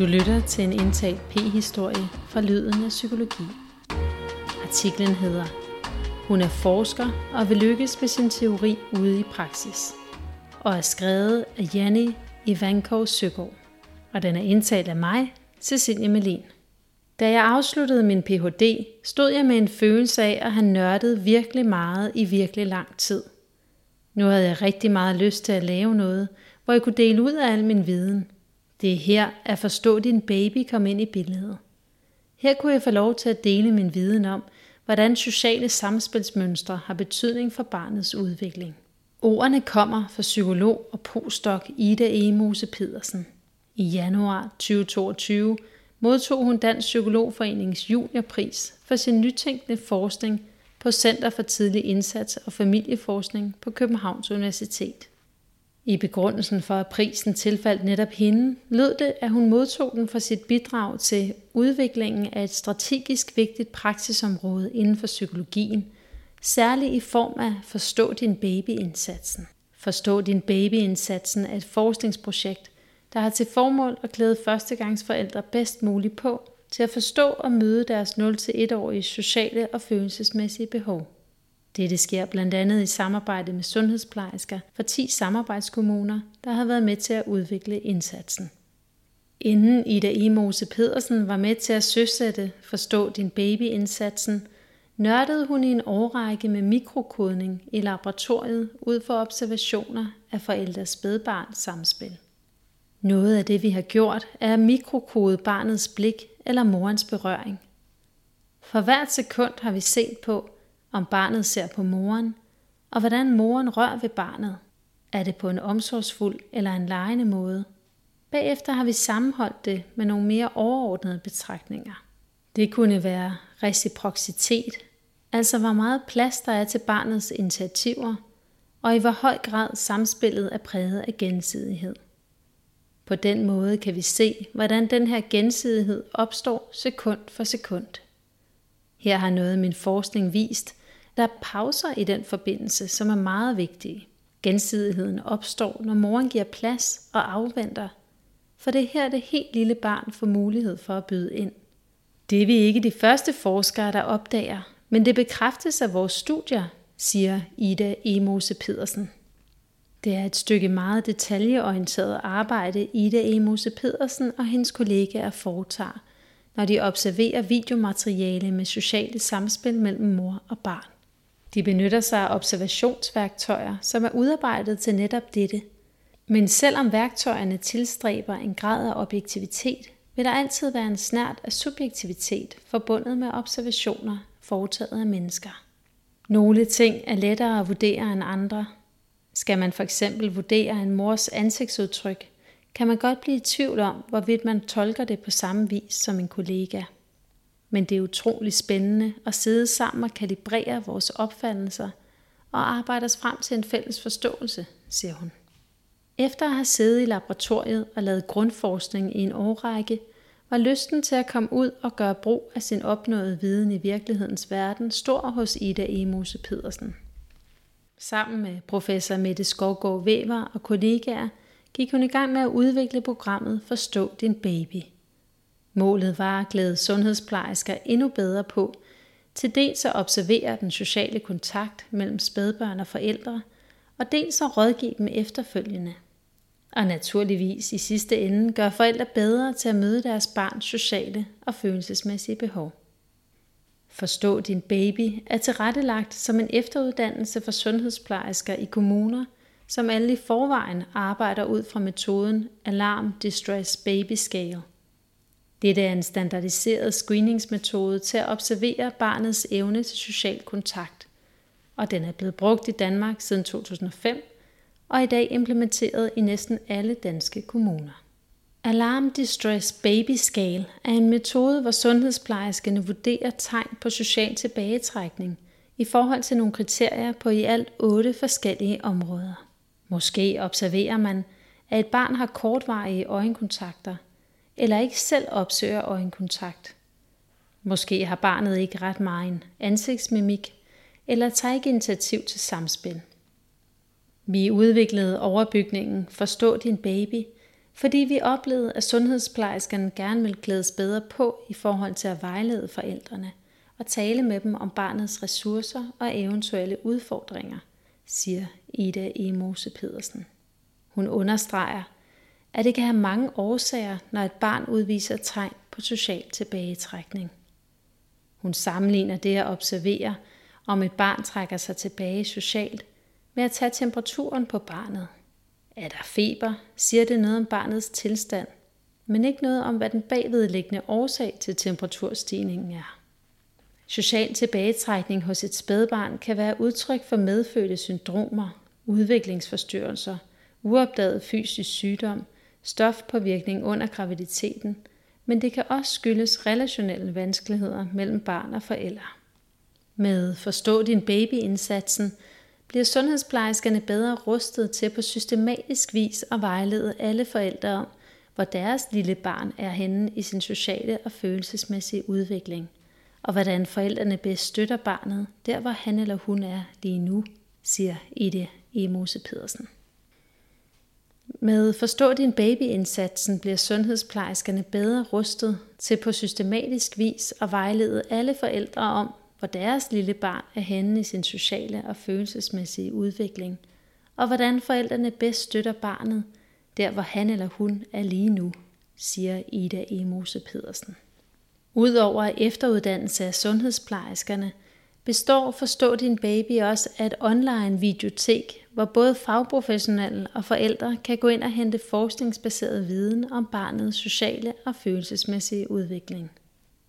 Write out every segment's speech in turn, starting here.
Du lytter til en indtalt P-historie fra Lyden af Psykologi. Artiklen hedder Hun er forsker og vil lykkes med sin teori ude i praksis, og er skrevet af Janni Ivankov Søgaard, og den er indtalt af mig, Cecilie Melin. Da jeg afsluttede min Ph.D., stod jeg med en følelse af at have nørdet virkelig meget i virkelig lang tid. Nu havde jeg rigtig meget lyst til at lave noget, hvor jeg kunne dele ud af al min viden – det er her, at forstå din baby kom ind i billedet. Her kunne jeg få lov til at dele min viden om, hvordan sociale samspilsmønstre har betydning for barnets udvikling. Ordene kommer fra psykolog og postdoc Ida Emuse Pedersen. I januar 2022 modtog hun Dansk Psykologforenings juniorpris for sin nytænkende forskning på Center for Tidlig Indsats og Familieforskning på Københavns Universitet. I begrundelsen for, at prisen tilfaldt netop hende, lød det, at hun modtog den for sit bidrag til udviklingen af et strategisk vigtigt praksisområde inden for psykologien, særligt i form af Forstå din baby-indsatsen. Forstå din baby-indsatsen er et forskningsprojekt, der har til formål at klæde førstegangsforældre bedst muligt på til at forstå og møde deres 0-1-årige sociale og følelsesmæssige behov. Dette sker blandt andet i samarbejde med sundhedsplejersker fra 10 samarbejdskommuner, der har været med til at udvikle indsatsen. Inden Ida Imose Pedersen var med til at søsætte Forstå din baby-indsatsen, nørdede hun i en årrække med mikrokodning i laboratoriet ud for observationer af forældres spædbarns samspil. Noget af det, vi har gjort, er at mikrokode barnets blik eller morens berøring. For hvert sekund har vi set på, om barnet ser på moren, og hvordan moren rører ved barnet. Er det på en omsorgsfuld eller en lejende måde? Bagefter har vi sammenholdt det med nogle mere overordnede betragtninger. Det kunne være reciprocitet, altså hvor meget plads der er til barnets initiativer, og i hvor høj grad samspillet er præget af gensidighed. På den måde kan vi se, hvordan den her gensidighed opstår sekund for sekund. Her har noget af min forskning vist, der er pauser i den forbindelse, som er meget vigtige. Gensidigheden opstår, når moren giver plads og afventer, for det er her det helt lille barn får mulighed for at byde ind. Det er vi ikke de første forskere, der opdager, men det bekræftes af vores studier, siger Ida Emose Pedersen. Det er et stykke meget detaljeorienteret arbejde, Ida Emose Pedersen og hendes kollegaer foretager, når de observerer videomateriale med sociale samspil mellem mor og barn. De benytter sig af observationsværktøjer, som er udarbejdet til netop dette. Men selvom værktøjerne tilstræber en grad af objektivitet, vil der altid være en snært af subjektivitet forbundet med observationer foretaget af mennesker. Nogle ting er lettere at vurdere end andre. Skal man for eksempel vurdere en mors ansigtsudtryk, kan man godt blive i tvivl om, hvorvidt man tolker det på samme vis som en kollega men det er utrolig spændende at sidde sammen og kalibrere vores opfattelser og arbejde os frem til en fælles forståelse, siger hun. Efter at have siddet i laboratoriet og lavet grundforskning i en årrække, var lysten til at komme ud og gøre brug af sin opnåede viden i virkelighedens verden stor hos Ida Emose Pedersen. Sammen med professor Mette Skovgaard Weber og kollegaer gik hun i gang med at udvikle programmet Forstå din baby – Målet var at glæde sundhedsplejersker endnu bedre på, til dels at observere den sociale kontakt mellem spædbørn og forældre, og dels at rådgive dem efterfølgende. Og naturligvis i sidste ende gør forældre bedre til at møde deres barns sociale og følelsesmæssige behov. Forstå din baby er tilrettelagt som en efteruddannelse for sundhedsplejersker i kommuner, som alle i forvejen arbejder ud fra metoden Alarm Distress Baby Scale. Dette er en standardiseret screeningsmetode til at observere barnets evne til social kontakt, og den er blevet brugt i Danmark siden 2005 og i dag implementeret i næsten alle danske kommuner. Alarm Distress Baby Scale er en metode, hvor sundhedsplejerskerne vurderer tegn på social tilbagetrækning i forhold til nogle kriterier på i alt otte forskellige områder. Måske observerer man, at et barn har kortvarige øjenkontakter – eller ikke selv opsøger øjenkontakt. Måske har barnet ikke ret meget ansigtsmimik, eller tager ikke initiativ til samspil. Vi udviklede overbygningen Forstå din baby, fordi vi oplevede, at sundhedsplejerskerne gerne vil klædes bedre på i forhold til at vejlede forældrene og tale med dem om barnets ressourcer og eventuelle udfordringer, siger Ida E. Mose Pedersen. Hun understreger, at det kan have mange årsager, når et barn udviser tegn på social tilbagetrækning. Hun sammenligner det at observere, om et barn trækker sig tilbage socialt, med at tage temperaturen på barnet. Er der feber, siger det noget om barnets tilstand, men ikke noget om, hvad den bagvedliggende årsag til temperaturstigningen er. Social tilbagetrækning hos et spædbarn kan være udtryk for medfødte syndromer, udviklingsforstyrrelser, uopdaget fysisk sygdom, stofpåvirkning under graviditeten, men det kan også skyldes relationelle vanskeligheder mellem barn og forældre. Med Forstå din baby-indsatsen bliver sundhedsplejerskerne bedre rustet til på systematisk vis at vejlede alle forældre om, hvor deres lille barn er henne i sin sociale og følelsesmæssige udvikling, og hvordan forældrene bedst støtter barnet, der hvor han eller hun er lige nu, siger Ide Emose Pedersen. Med Forstå din baby-indsatsen bliver sundhedsplejerskerne bedre rustet til på systematisk vis at vejlede alle forældre om, hvor deres lille barn er henne i sin sociale og følelsesmæssige udvikling, og hvordan forældrene bedst støtter barnet, der hvor han eller hun er lige nu, siger Ida Emose Pedersen. Udover efteruddannelse af sundhedsplejerskerne, består Forstå din baby også af et online videotek, hvor både fagprofessionelle og forældre kan gå ind og hente forskningsbaseret viden om barnets sociale og følelsesmæssige udvikling.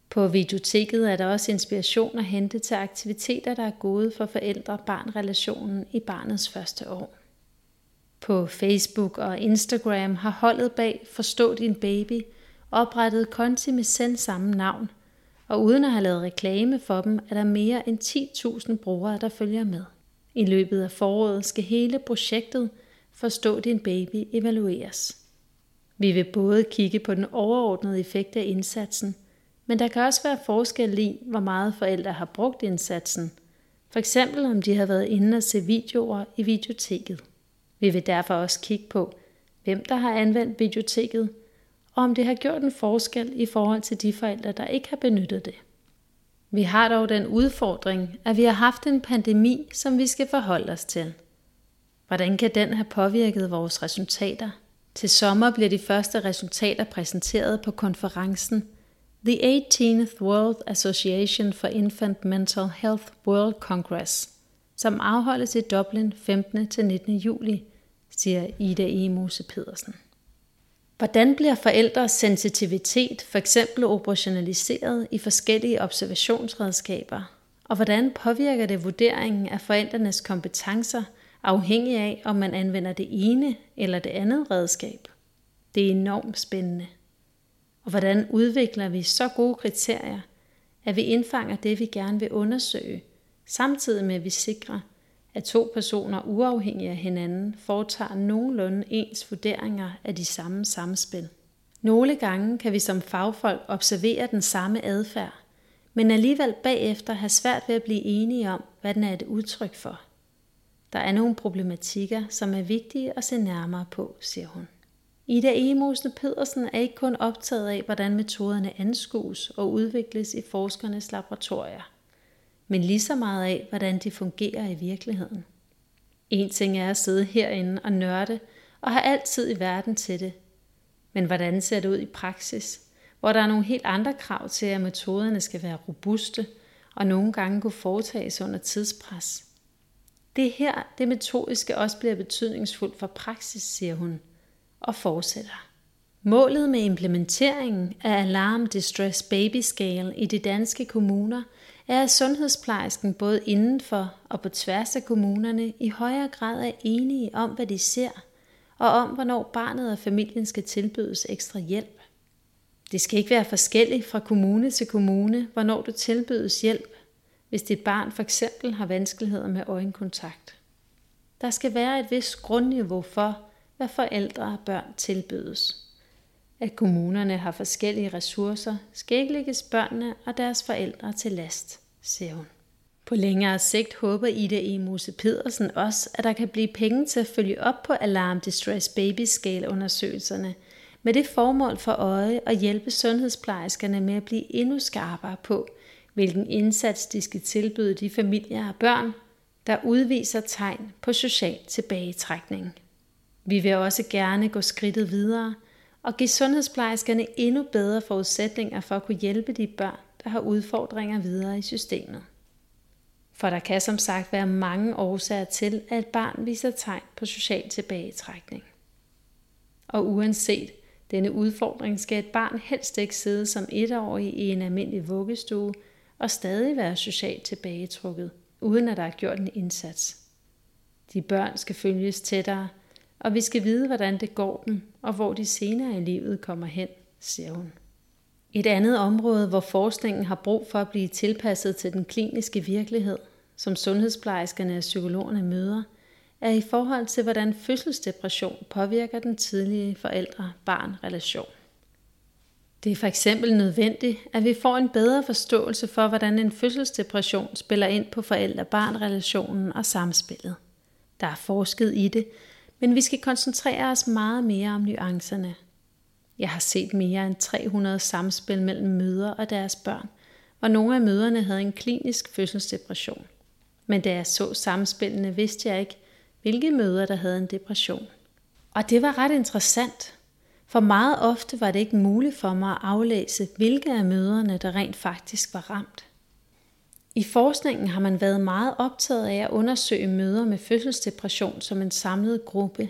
På videoteket er der også inspiration at hente til aktiviteter, der er gode for forældre-barn-relationen i barnets første år. På Facebook og Instagram har holdet bag Forstå din baby oprettet konti med selv samme navn, og uden at have lavet reklame for dem, er der mere end 10.000 brugere, der følger med. I løbet af foråret skal hele projektet Forstå din baby evalueres. Vi vil både kigge på den overordnede effekt af indsatsen – men der kan også være forskel i, hvor meget forældre har brugt indsatsen. For eksempel om de har været inde og se videoer i videoteket. Vi vil derfor også kigge på, hvem der har anvendt videoteket, og om det har gjort en forskel i forhold til de forældre, der ikke har benyttet det. Vi har dog den udfordring, at vi har haft en pandemi, som vi skal forholde os til. Hvordan kan den have påvirket vores resultater? Til sommer bliver de første resultater præsenteret på konferencen – The 18th World Association for Infant Mental Health World Congress, som afholdes i Dublin 15. til 19. juli, siger Ida E. Mose Pedersen. Hvordan bliver forældres sensitivitet for eksempel operationaliseret i forskellige observationsredskaber, og hvordan påvirker det vurderingen af forældrenes kompetencer afhængig af, om man anvender det ene eller det andet redskab? Det er enormt spændende. Og hvordan udvikler vi så gode kriterier, at vi indfanger det, vi gerne vil undersøge, samtidig med at vi sikrer, at to personer uafhængige af hinanden foretager nogenlunde ens vurderinger af de samme samspil. Nogle gange kan vi som fagfolk observere den samme adfærd, men alligevel bagefter have svært ved at blive enige om, hvad den er et udtryk for. Der er nogle problematikker, som er vigtige at se nærmere på, siger hun. Ida Emosen Pedersen er ikke kun optaget af, hvordan metoderne anskues og udvikles i forskernes laboratorier, men lige så meget af, hvordan de fungerer i virkeligheden. En ting er at sidde herinde og nørde og have altid i verden til det. Men hvordan ser det ud i praksis, hvor der er nogle helt andre krav til, at metoderne skal være robuste og nogle gange kunne foretages under tidspres. Det er her, det metodiske også bliver betydningsfuldt for praksis, siger hun – og fortsætter. Målet med implementeringen af Alarm Distress Baby Scale i de danske kommuner er, at sundhedsplejersken både indenfor og på tværs af kommunerne i højere grad er enige om, hvad de ser, og om, hvornår barnet og familien skal tilbydes ekstra hjælp. Det skal ikke være forskelligt fra kommune til kommune, hvornår du tilbydes hjælp, hvis dit barn for eksempel har vanskeligheder med øjenkontakt. Der skal være et vist grundniveau for, hvad forældre og børn tilbydes. At kommunerne har forskellige ressourcer, skal ikke lægges børnene og deres forældre til last, siger hun. På længere sigt håber Ida E. Mose Pedersen også, at der kan blive penge til at følge op på Alarm Distress Baby Scale undersøgelserne, med det formål for øje at hjælpe sundhedsplejerskerne med at blive endnu skarpere på, hvilken indsats de skal tilbyde de familier og børn, der udviser tegn på social tilbagetrækning. Vi vil også gerne gå skridtet videre og give sundhedsplejerskerne endnu bedre forudsætninger for at kunne hjælpe de børn, der har udfordringer videre i systemet. For der kan som sagt være mange årsager til, at et barn viser tegn på social tilbagetrækning. Og uanset denne udfordring skal et barn helst ikke sidde som etårig i en almindelig vuggestue og stadig være socialt tilbagetrukket, uden at der er gjort en indsats. De børn skal følges tættere, og vi skal vide, hvordan det går dem, og hvor de senere i livet kommer hen, siger hun. Et andet område, hvor forskningen har brug for at blive tilpasset til den kliniske virkelighed, som sundhedsplejerskerne og psykologerne møder, er i forhold til, hvordan fødselsdepression påvirker den tidlige forældre-barn-relation. Det er for eksempel nødvendigt, at vi får en bedre forståelse for, hvordan en fødselsdepression spiller ind på forældre-barn-relationen og samspillet. Der er forsket i det, men vi skal koncentrere os meget mere om nuancerne. Jeg har set mere end 300 samspil mellem mødre og deres børn, hvor nogle af møderne havde en klinisk fødselsdepression. Men da jeg så samspillene, vidste jeg ikke, hvilke mødre der havde en depression. Og det var ret interessant, for meget ofte var det ikke muligt for mig at aflæse, hvilke af møderne, der rent faktisk var ramt. I forskningen har man været meget optaget af at undersøge møder med fødselsdepression som en samlet gruppe,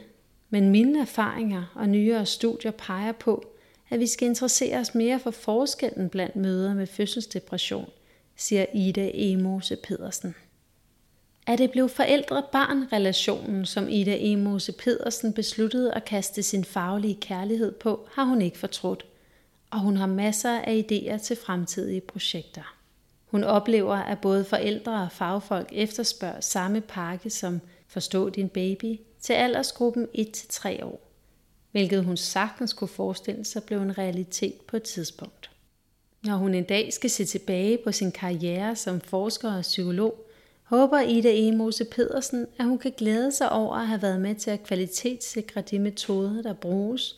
men mine erfaringer og nyere studier peger på, at vi skal interessere os mere for forskellen blandt møder med fødselsdepression, siger Ida Emose Pedersen. Er det blev forældre-barn-relationen, som Ida Emose Pedersen besluttede at kaste sin faglige kærlighed på, har hun ikke fortrudt, og hun har masser af idéer til fremtidige projekter. Hun oplever, at både forældre og fagfolk efterspørger samme pakke som Forstå din baby til aldersgruppen 1-3 år, hvilket hun sagtens kunne forestille sig blev en realitet på et tidspunkt. Når hun en dag skal se tilbage på sin karriere som forsker og psykolog, håber Ida Emose Pedersen, at hun kan glæde sig over at have været med til at kvalitetssikre de metoder, der bruges,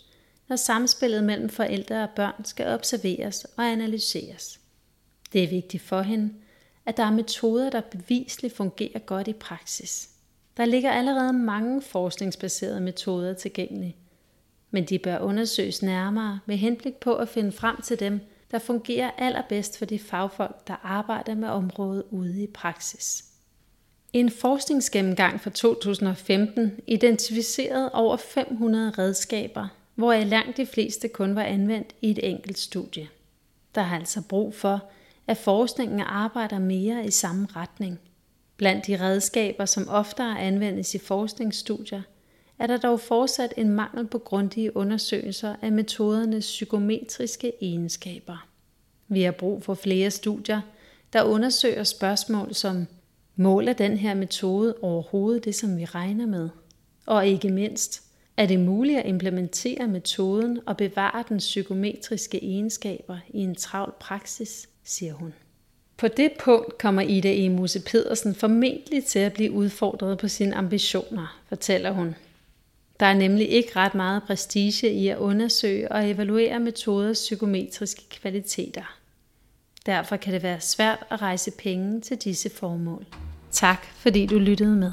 når samspillet mellem forældre og børn skal observeres og analyseres. Det er vigtigt for hende, at der er metoder, der bevisligt fungerer godt i praksis. Der ligger allerede mange forskningsbaserede metoder tilgængelige, men de bør undersøges nærmere med henblik på at finde frem til dem, der fungerer allerbedst for de fagfolk, der arbejder med området ude i praksis. En forskningsgennemgang fra 2015 identificerede over 500 redskaber, hvor langt de fleste kun var anvendt i et enkelt studie. Der er altså brug for, at forskningen arbejder mere i samme retning. Blandt de redskaber, som oftere anvendes i forskningsstudier, er der dog fortsat en mangel på grundige undersøgelser af metodernes psykometriske egenskaber. Vi har brug for flere studier, der undersøger spørgsmål som Måler den her metode overhovedet det, som vi regner med? Og ikke mindst, er det muligt at implementere metoden og bevare den psykometriske egenskaber i en travl praksis, siger hun. På det punkt kommer Ida E. Muse Pedersen formentlig til at blive udfordret på sine ambitioner, fortæller hun. Der er nemlig ikke ret meget prestige i at undersøge og evaluere metoders psykometriske kvaliteter. Derfor kan det være svært at rejse penge til disse formål. Tak fordi du lyttede med.